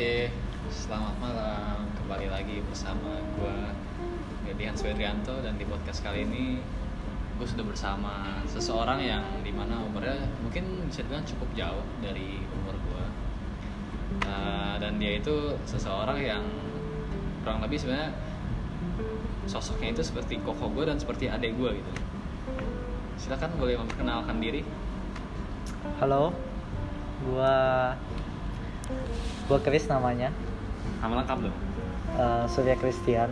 Oke, selamat malam. Kembali lagi bersama gue Gedihan Swedrianto dan di podcast kali ini gue sudah bersama seseorang yang di mana umurnya mungkin bisa dibilang cukup jauh dari umur gue. Uh, dan dia itu seseorang yang kurang lebih sebenarnya sosoknya itu seperti koko gue dan seperti adik gue gitu. Silakan boleh memperkenalkan diri. Halo, gua gua Chris namanya, Nama lengkap dong. eh, Surya Christian.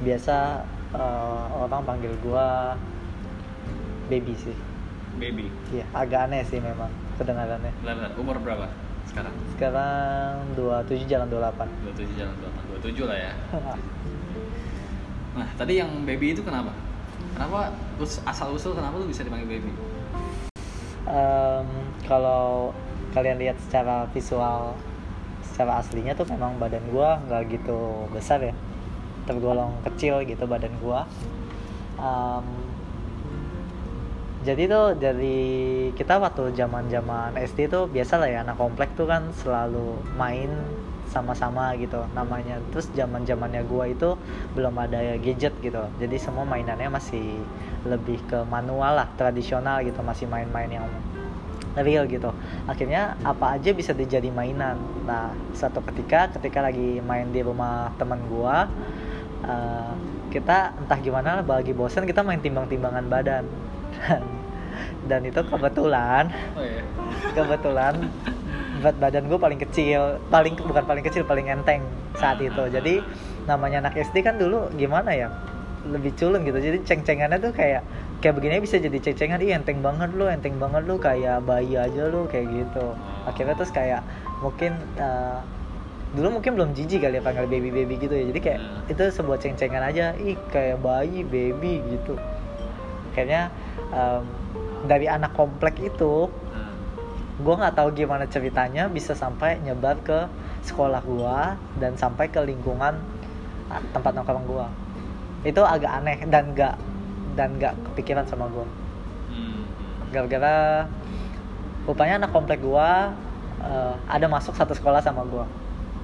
Biasa eh, orang panggil gua baby sih. Baby. Iya, agak aneh sih memang kedengarannya. Bentar, bentar. Umur berapa sekarang? Sekarang 27 jalan 28. 27 jalan 28 27 lah ya nah tadi yang baby itu kenapa kenapa asal usul kenapa lu bisa dipanggil baby Em, kalau kalian lihat secara visual secara aslinya tuh memang badan gua nggak gitu besar ya. Tergolong kecil gitu badan gua. Em, jadi tuh dari kita waktu zaman zaman SD tuh biasa lah ya anak komplek tuh kan selalu main sama-sama gitu namanya. Terus zaman zamannya gua itu belum ada gadget gitu. Jadi semua mainannya masih lebih ke manual lah tradisional gitu masih main-main yang real gitu. Akhirnya apa aja bisa dijadi mainan. Nah suatu ketika ketika lagi main di rumah teman gua eh, kita entah gimana lagi bosen kita main timbang-timbangan badan. Dan, dan itu kebetulan oh iya. kebetulan berat badan gue paling kecil paling bukan paling kecil paling enteng saat itu. Jadi namanya anak SD kan dulu gimana ya? Lebih culun gitu. Jadi ceng-cengannya tuh kayak kayak begini bisa jadi ceng-cengan. Ih enteng banget lu enteng banget lu kayak bayi aja lu kayak gitu. Akhirnya terus kayak mungkin eh, dulu mungkin belum jijik kali ya panggil baby baby gitu ya. Jadi kayak Hmm. itu sebuah ceng-cengan aja. Ih kayak bayi baby gitu. Akhirnya em, dari anak komplek itu nah, gue nggak tahu gimana ceritanya bisa sampai nyebar ke sekolah gua dan sampai ke lingkungan ah, tempat nongkrong gua. Itu agak aneh dan nggak dan nggak kepikiran sama gua. Hmm, gara-gara rupanya anak komplek gua eh, ada masuk satu sekolah sama gua.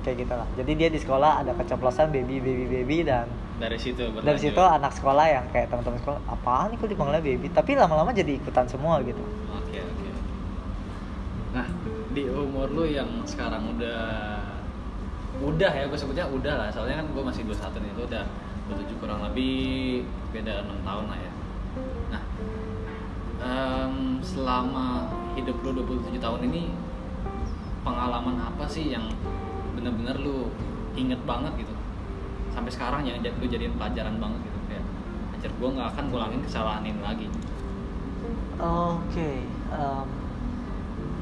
Kayak gitu lah jadi dia di sekolah ada keceplosan baby baby baby dan dari situ dari berlanjut. situ anak sekolah yang kayak teman-teman sekolah apaan nih kok dipanggilnya baby? Tapi lama-lama jadi ikutan semua gitu. Oke oke nah di umur lu yang sekarang udah udah ya gue sebutnya udah lah. Soalnya kan gue masih 21 nih itu udah 27 kurang lebih beda 6 tahun lah ya. Nah em, selama hidup lu 27 tahun ini pengalaman apa sih yang bener-bener lu inget banget gitu? Sampai sekarang yang lu jadiin pelajaran banget gitu kayak anjir gue nggak akan ngulangin kesalahan ini lagi. Oke, em,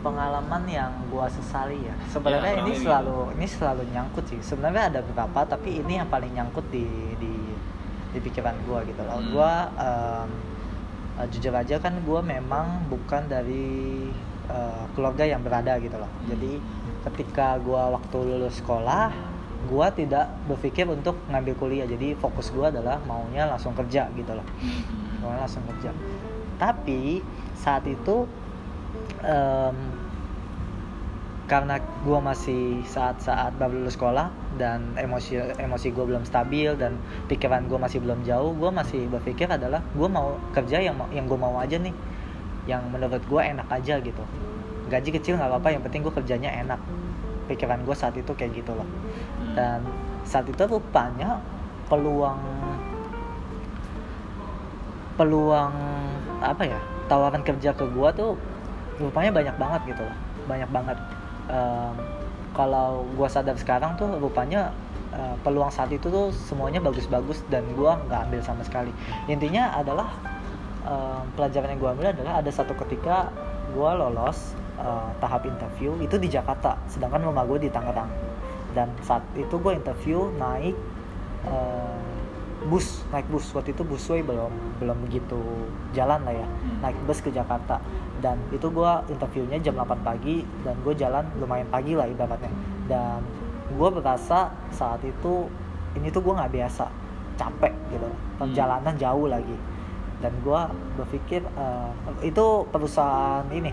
pengalaman yang gua sesali ya. Sebenarnya Ya, ini selalu ini selalu nyangkut sih. Sebenarnya ada beberapa, tapi ini yang paling nyangkut di di di pikiran gua gitu loh. Hmm. Gua eh, jujur aja kan gua memang bukan dari eh, keluarga yang berada gitu loh. Hmm. Jadi ketika gua waktu lulus sekolah, gua tidak berpikir untuk ngambil kuliah. Jadi fokus gua adalah maunya langsung kerja gitu loh Hmm. Gua langsung kerja tapi saat itu em, karena gue masih saat-saat baru lulus sekolah dan emosi emosi gue belum stabil dan pikiran gue masih belum jauh gue masih berpikir adalah gue mau kerja yang yang gue mau aja nih. Yang menurut gue enak aja gitu. Gaji kecil nggak apa-apa yang penting gue kerjanya enak. Pikiran gue saat itu kayak gitu loh. Dan saat itu rupanya peluang peluang apa ya tawaran kerja ke gua tuh rupanya banyak banget gitu loh. Banyak banget. Em, kalau gua sadar sekarang tuh rupanya eh, peluang saat itu tuh semuanya bagus-bagus dan gua nggak ambil sama sekali. Intinya adalah em, pelajaran yang gua ambil adalah ada satu ketika gua lolos eh, tahap interview itu di Jakarta sedangkan rumah gue di Tangerang. Dan saat itu gue interview naik eh, bus naik bus. Waktu itu busway belum belum begitu jalan lah ya. Hmm. naik bus ke Jakarta. Dan itu gue interviewnya jam 8 pagi dan gue jalan lumayan pagi lah ibaratnya. Dan gue berasa saat itu ini tuh gue nggak biasa capek gitu. Perjalanan jauh lagi. Dan gue berpikir eh, itu perusahaan ini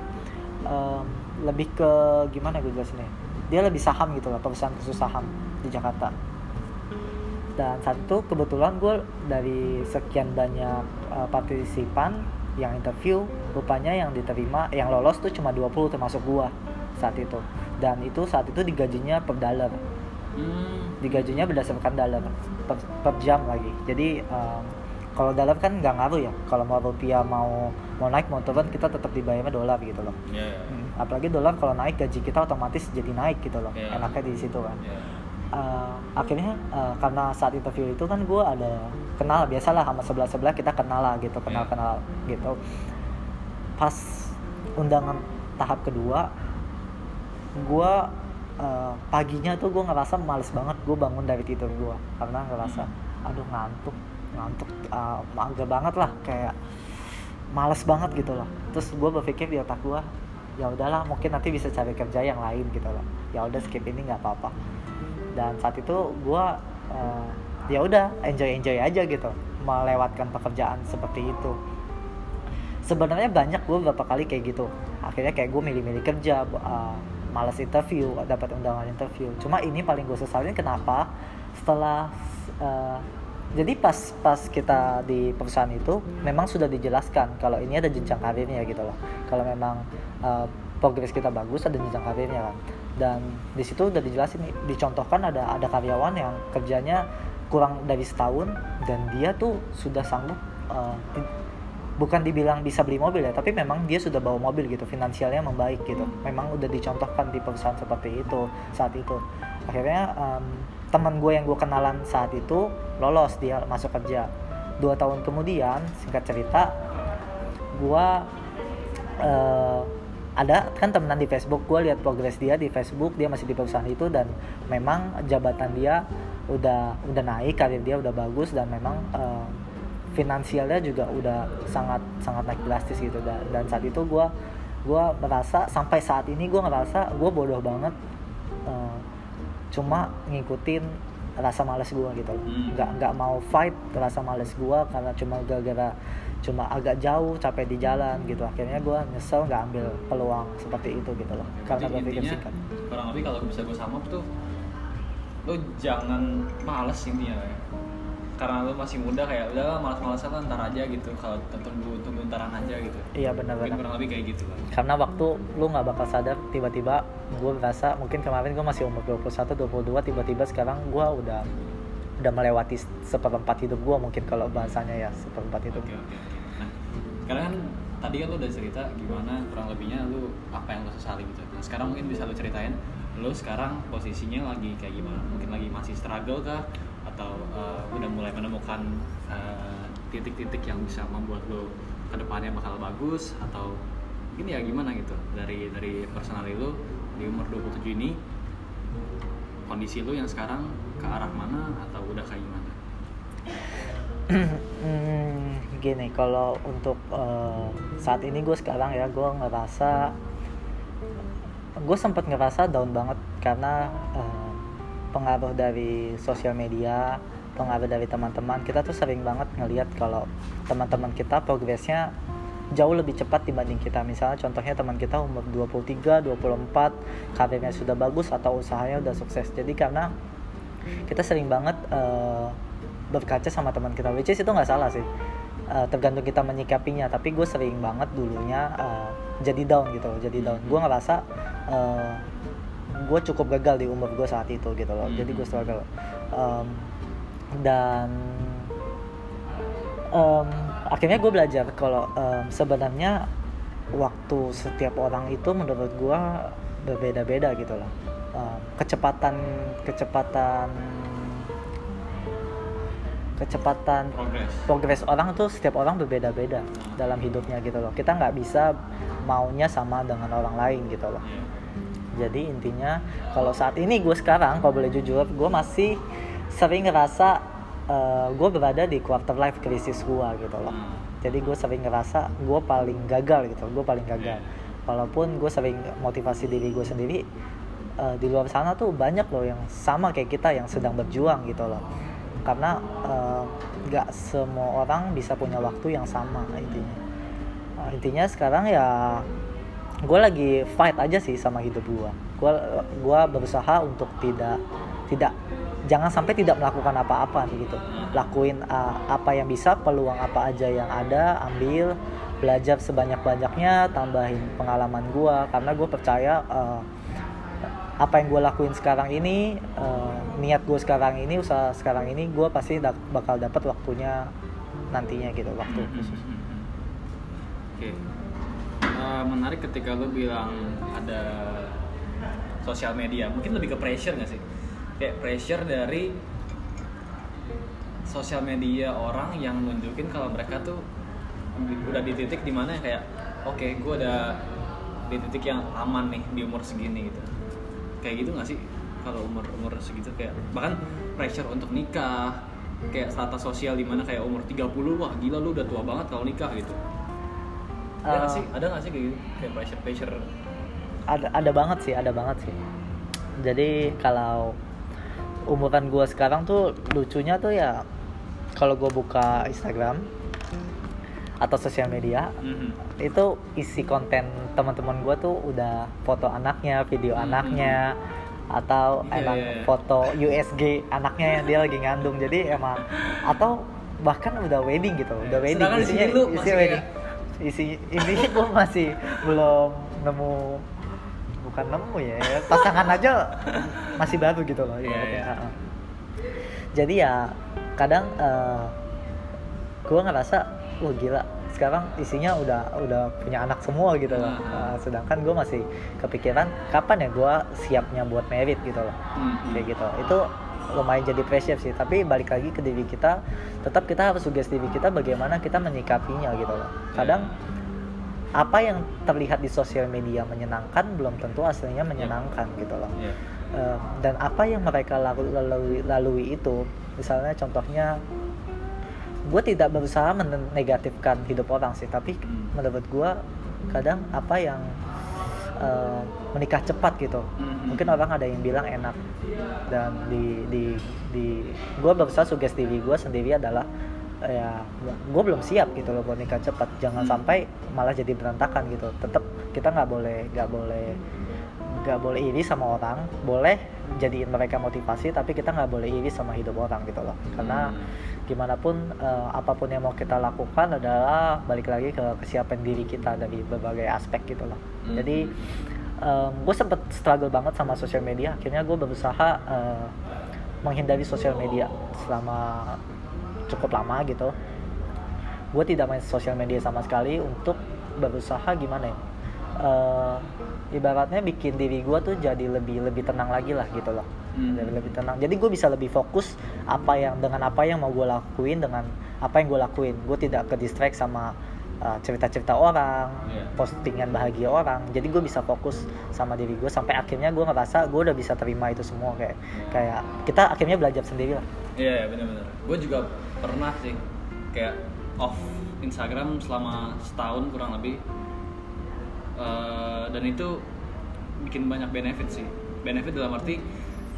em, lebih ke gimana gue jelasin ya dia lebih saham gitu loh perusahaan khusus saham di Jakarta dan satu kebetulan gue dari sekian banyak uh, partisipan yang interview rupanya yang diterima yang lolos tuh cuma 20 termasuk gua saat itu dan itu saat itu digajinya per dollar Hmm. digajinya berdasarkan dollar per, per jam lagi jadi um, kalau dollar kan nggak ngaruh ya kalau mau rupiah mau mau naik mau turun kita tetap dibayarnya dolar gitu loh Ya. Hmm, apalagi dolar kalau naik gaji kita otomatis jadi naik gitu loh Iya. enaknya di situ kan Ya. Uh, akhirnya uh, karena saat interview itu kan gue ada kenal biasalah sama sebelah sebelah kita kenal lah gitu kenal Iya. kenal gitu. Pas undangan tahap kedua gue uh, paginya tuh gue ngerasa males banget gue bangun dari tidur gue karena ngerasa aduh ngantuk ngantuk uh, agak banget lah kayak males banget gitu loh. Terus gue berpikir di otak gue ya udahlah mungkin nanti bisa cari kerja yang lain gitu loh. Ya udah skip ini nggak apa-apa dan saat itu gue uh, ya udah enjoy enjoy aja gitu melewatkan pekerjaan seperti itu. Sebenarnya banyak gue beberapa kali kayak gitu. Akhirnya kayak gue milih-milih kerja uh, malas interview dapat undangan interview. Cuma ini paling gue sesalin kenapa? Setelah uh, jadi pas pas kita di perusahaan itu memang sudah dijelaskan kalau ini ada jenjang karirnya gitu loh. Kalau memang uh, progres kita bagus ada jenjang karirnya kan dan di situ udah dijelasin nih, dicontohkan ada ada karyawan yang kerjanya kurang dari setahun dan dia tuh sudah sanggup uh, di- bukan dibilang bisa beli mobil ya tapi memang dia sudah bawa mobil gitu finansialnya membaik gitu. Memang udah dicontohkan di perusahaan seperti itu saat itu. Akhirnya em, teman gue yang gue kenalan saat itu lolos dia masuk kerja. Dua tahun kemudian singkat cerita gue eh, ada kan temenan di Facebook. Gue lihat progres dia di Facebook dia masih di perusahaan itu dan memang jabatan dia udah udah naik karir dia udah bagus dan memang eh, finansialnya juga udah sangat sangat naik drastis gitu. Dan, dan saat itu gue gua merasa sampai saat ini gue ngerasa gue bodoh banget eh, cuma ngikutin rasa males gue gitu. Hmm. nggak nggak mau fight rasa males gue karena cuma gara-gara cuma agak jauh capek di jalan gitu. Akhirnya gue nyesel nggak ambil peluang seperti itu gitu loh. Karena Berarti berpikir intinya singkat kurang lebih kalau bisa gue up tuh lo jangan males intinya ya. karena lo masih muda kayak udah malas-malasan lah ntar aja gitu. Kalau tunggu tunggu ntaran aja gitu. Iya benar-benar. Kurang lebih kayak gitu kan karena waktu lu nggak bakal sadar tiba-tiba gue merasa mungkin kemarin gue masih umur 21 22 tiba-tiba sekarang gue udah udah melewati seperempat hidup gue mungkin kalau bahasanya ya seperempat hidup. Oke oke oke. Nah karena kan tadi kan lo udah cerita gimana kurang lebihnya lo apa yang lo sesali gitu. Nah sekarang mungkin bisa lo ceritain lo sekarang posisinya lagi kayak gimana? Mungkin lagi masih struggle kah? Atau eh, udah mulai menemukan eh, titik-titik yang bisa membuat lo ke depannya bakal bagus? Atau mungkin ya gimana gitu? Dari dari personality lo di umur 27 ini kondisi lo yang sekarang ke arah mana atau udah kayak gimana? Hmm, gini kalau untuk eh, saat ini gue sekarang ya gue ngerasa gue sempat ngerasa down banget karena eh, pengaruh dari sosial media pengaruh dari teman-teman. Kita tuh sering banget ngelihat kalau teman-teman kita progresnya jauh lebih cepat dibanding kita. Misalnya contohnya teman kita umur 23, 24 karirnya sudah bagus atau usahanya udah sukses. Jadi karena kita sering banget eh, berkaca sama teman kita which is itu nggak salah sih. Eh, tergantung kita menyikapinya tapi gue sering banget dulunya eh, jadi down gitu loh jadi down. Gue ngerasa eh, gue cukup gagal di umur gue saat itu gitu loh jadi gue struggle. Em, dan em, akhirnya gue belajar kalau em, sebenarnya waktu setiap orang itu menurut gue berbeda-beda gitu loh. Em, kecepatan kecepatan kecepatan progres. progres orang tuh setiap orang berbeda-beda dalam hidupnya gitu loh. Kita nggak bisa maunya sama dengan orang lain gitu loh. Iya. jadi intinya kalau saat ini gue sekarang kalau boleh jujur gue masih sering ngerasa eh, gue berada di quarter life crisis gue gitu loh. Hmm. jadi gue sering ngerasa gue paling gagal gitu gue paling gagal. Walaupun gue sering motivasi diri gue sendiri eh, di luar sana tuh banyak loh yang sama kayak kita yang sedang berjuang gitu loh. Karena eh, nggak semua orang bisa punya waktu yang sama intinya. Eh, intinya sekarang ya gue lagi fight aja sih sama hidup gue gue gua berusaha untuk tidak tidak jangan sampai tidak melakukan apa-apa gitu lakuin uh, apa yang bisa peluang apa aja yang ada ambil belajar sebanyak-banyaknya tambahin pengalaman gue karena gue percaya uh, apa yang gue lakuin sekarang ini uh, niat gue sekarang ini usaha sekarang ini gue pasti da bakal dapat waktunya nantinya gitu waktu Hmm, khusus hmm, hmm, hmm. Oke. Eh, menarik ketika lu bilang ada sosial media. Mungkin lebih ke pressure nggak sih? Kayak pressure dari sosial media orang yang nunjukin kalau mereka tuh udah di titik di mana kayak oke gue udah di titik yang aman nih di umur segini gitu. Kayak gitu nggak sih? Kalau umur umur segitu kayak bahkan pressure untuk nikah kayak strata sosial di mana kayak umur 30 wah gila lu udah tua banget kalau nikah gitu. Ada nggak Eh, sih ada nggak sih kayak gitu? Kayak pressure pressure. Ada ada banget sih ada banget sih. Jadi kalau umuran gue sekarang tuh lucunya tuh ya kalau gue buka Instagram atau sosial media Mhm. itu isi konten teman-teman gue tuh udah foto anaknya video Hmm. anaknya atau Iya, emang foto USG anaknya yang dia lagi ngandung. Jadi emang atau bahkan udah wedding gitu udah wedding. Sedangkan di sini lu isi masih wedding. Isi ini gue masih belum nemu bukan nemu ya pasangan aja masih baru gitu loh Iya, ibaratnya. iya. Heeh. jadi ya kadang gue ngerasa wah gila sekarang isinya udah udah punya anak semua gitu loh. Uh, sedangkan gue masih kepikiran kapan ya gue siapnya buat merit gitu loh Mhm. kayak gitu itu lumayan jadi pressure sih tapi balik lagi ke diri kita tetap kita harus suggest diri kita bagaimana kita menyikapinya gitu loh kadang apa yang terlihat di sosial media menyenangkan belum tentu aslinya menyenangkan gitu loh Iya. Eh, dan apa yang mereka lalu- lalui, lalui itu misalnya contohnya gue tidak berusaha menegatifkan hidup orang sih tapi Hmm. menurut gue kadang apa yang eh, menikah cepat gitu Mhm. mungkin orang ada yang bilang enak dan di di di gue berusaha sugesti diri gue sendiri adalah ya gue belum siap gitu loh buat nikah cepat jangan Hmm. sampai malah jadi berantakan gitu tetap kita nggak boleh nggak boleh nggak boleh iri sama orang boleh jadiin mereka motivasi tapi kita nggak boleh iri sama hidup orang gitu loh karena Hmm. gimana pun eh, apa pun yang mau kita lakukan adalah balik lagi ke kesiapan diri kita dari berbagai aspek gitu loh Hmm. jadi gue sempet struggle banget sama sosial media akhirnya gue berusaha eh, menghindari sosial media selama cukup lama gitu. Gue tidak main sosial media sama sekali untuk berusaha gimana ya. Eh, ibaratnya bikin diri gue tuh jadi lebih lebih tenang lagi lah gitu loh. Hmm. Jadi lebih tenang. Jadi gue bisa lebih fokus apa yang dengan apa yang mau gue lakuin dengan apa yang gue lakuin. Gue tidak ke distract sama uh, cerita-cerita orang Iya. postingan bahagia orang. Jadi gue bisa fokus sama diri gue sampai akhirnya gue ngerasa gue udah bisa terima itu semua kayak kayak kita akhirnya belajar sendiri lah Iya yeah, benar-benar. Gue juga pernah sih kayak off Instagram selama setahun kurang lebih. Eh, dan itu bikin banyak benefit sih. Benefit dalam arti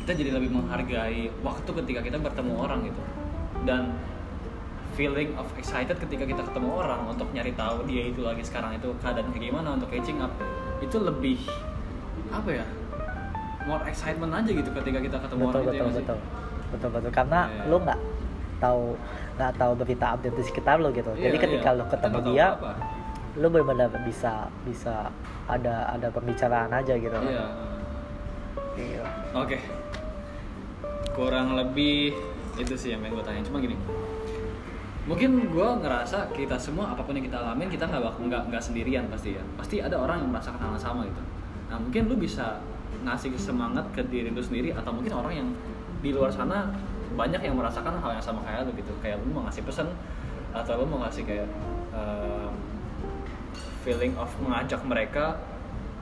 kita jadi lebih menghargai waktu ketika kita bertemu orang gitu. Dan feeling of excited ketika kita ketemu orang untuk nyari tahu dia itu lagi sekarang itu keadaan kayak gimana untuk catching up itu lebih apa ya more excitement aja gitu ketika kita ketemu betul orang itu ya betul sih? Betul betul karena Iya. lu nggak tahu nggak tahu berita update di sekitar lu gitu Iya, jadi ketika iya. lu ketemu dia apa-apa. lu benar-benar bisa bisa ada ada pembicaraan aja gitu Iya. Iya. Oke. Kurang lebih itu sih yang pengen gue tanya. Cuma gini. Mungkin gue ngerasa kita semua apa pun yang kita alamin kita nggak nggak nggak sendirian pasti ya. Pasti ada orang yang merasakan hal yang sama gitu. Nah mungkin lu bisa ngasih semangat ke diri lu sendiri atau mungkin orang yang di luar sana banyak yang merasakan hal yang sama kayak lu gitu. Kayak lu mau ngasih pesan atau lu mau ngasih kayak um, feeling of mengajak mereka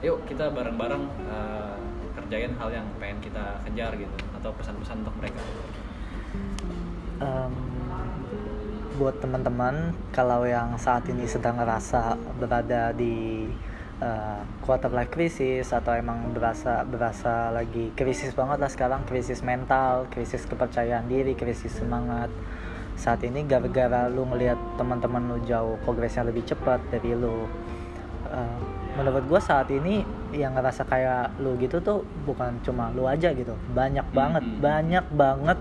yuk kita bareng-bareng uh, kerjain hal yang pengen kita kejar gitu atau pesan-pesan untuk mereka Em, buat teman-teman kalau yang saat ini sedang ngerasa berada di eh, quarter life crisis atau emang berasa berasa lagi krisis banget lah sekarang. Krisis mental krisis kepercayaan diri krisis semangat. Saat ini gara-gara lu ngelihat teman-teman lu jauh progresnya lebih cepat dari lu. Eh, menurut gue saat ini yang ngerasa kayak lu gitu tuh bukan cuma lu aja gitu. Banyak banget Mhm. banyak banget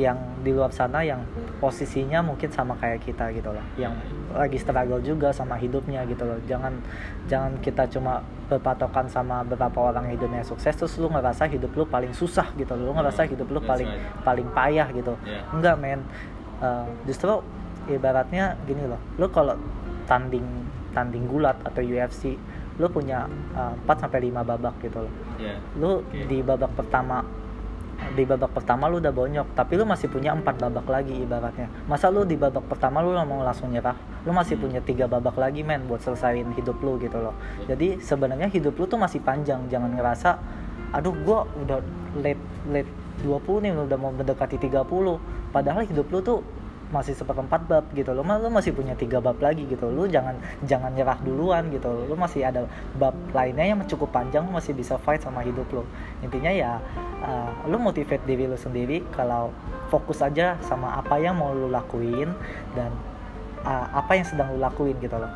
yang di luar sana yang posisinya mungkin sama kayak kita gitu loh. Yang lagi struggle juga sama hidupnya gitu loh. Jangan jangan kita cuma berpatokan sama beberapa orang hidupnya sukses terus lu ngerasa hidup lu paling susah gitu lu ngerasa hidup lu paling right. paling payah gitu. Yeah. enggak men. Eh, justru ibaratnya gini loh. Lu kalau tanding tanding gulat atau UFC lu punya eh, 4 sampai 5 babak gitu loh. Iya. lu di babak pertama di babak pertama lu udah bonyok tapi lu masih punya empat babak lagi ibaratnya. Masa lu di babak pertama lu mau langsung nyerah? Lu masih punya tiga babak lagi men buat selesaiin hidup lu gitu loh. Jadi sebenarnya hidup lu tuh masih panjang jangan ngerasa aduh gua udah late late 20 nih udah mau mendekati 30 padahal hidup lu tuh masih seperempat bab gitu. Loh lu masih punya tiga bab lagi gitu. Lu jangan jangan nyerah duluan gitu. Lu masih ada bab lainnya yang cukup panjang lu masih bisa fight sama hidup lu. Intinya ya uh, lu motivate diri lu sendiri kalau fokus aja sama apa yang mau lu lakuin dan uh, apa yang sedang lu lakuin gitu loh.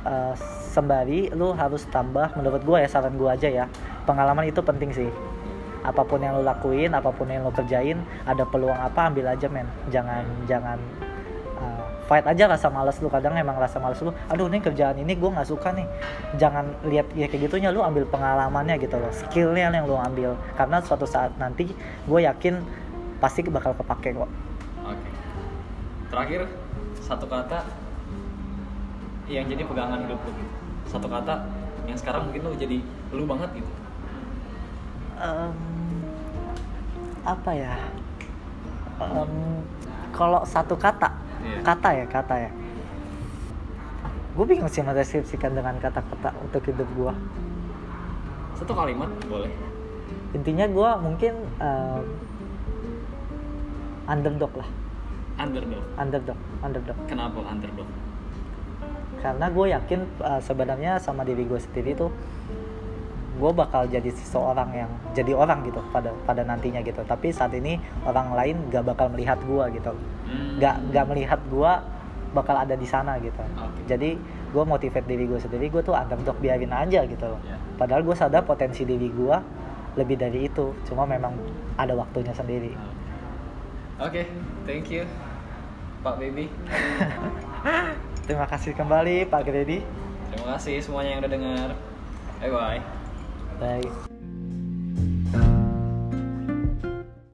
Uh, sembari lu harus tambah menurut gue ya saran gue aja ya. Pengalaman itu penting sih apa pun yang lu lakuin apa pun yang lu kerjain ada peluang apa ambil aja men. Jangan jangan uh, fight aja rasa males lu. Kadang emang rasa males lu aduh ini kerjaan ini gue nggak suka nih. Jangan lihat ya kayak gitunya lu ambil pengalamannya gitu loh. Skillnya yang lu ambil. Karena suatu saat nanti gue yakin pasti bakal kepake kok. Oke. Terakhir satu kata yang jadi pegangan hidup lu. Satu kata yang sekarang mungkin lu jadi lu banget gitu. Em, apa ya Em, kalau satu kata Iya. kata ya kata ya gue bingung sih mendeskripsikan dengan kata-kata untuk hidup gue Satu kalimat boleh. intinya gue mungkin em, underdog lah Underdog. underdog underdog Kenapa underdog? karena gue yakin uh, sebenarnya sama diri gue sendiri tuh gue bakal jadi seseorang yang jadi orang gitu pada pada nantinya gitu tapi saat ini orang lain gak bakal melihat gue gitu Hmm. gak gak melihat gue bakal ada di sana gitu Oke. jadi gue motivate diri gue sendiri gue tuh underdog biarin aja gitu loh Ya. padahal gue sadar potensi diri gue lebih dari itu cuma memang ada waktunya sendiri Oke, thank you Pak Baby. terima kasih kembali Pak Gredi Terima kasih semuanya yang udah dengar. Bye bye. Bye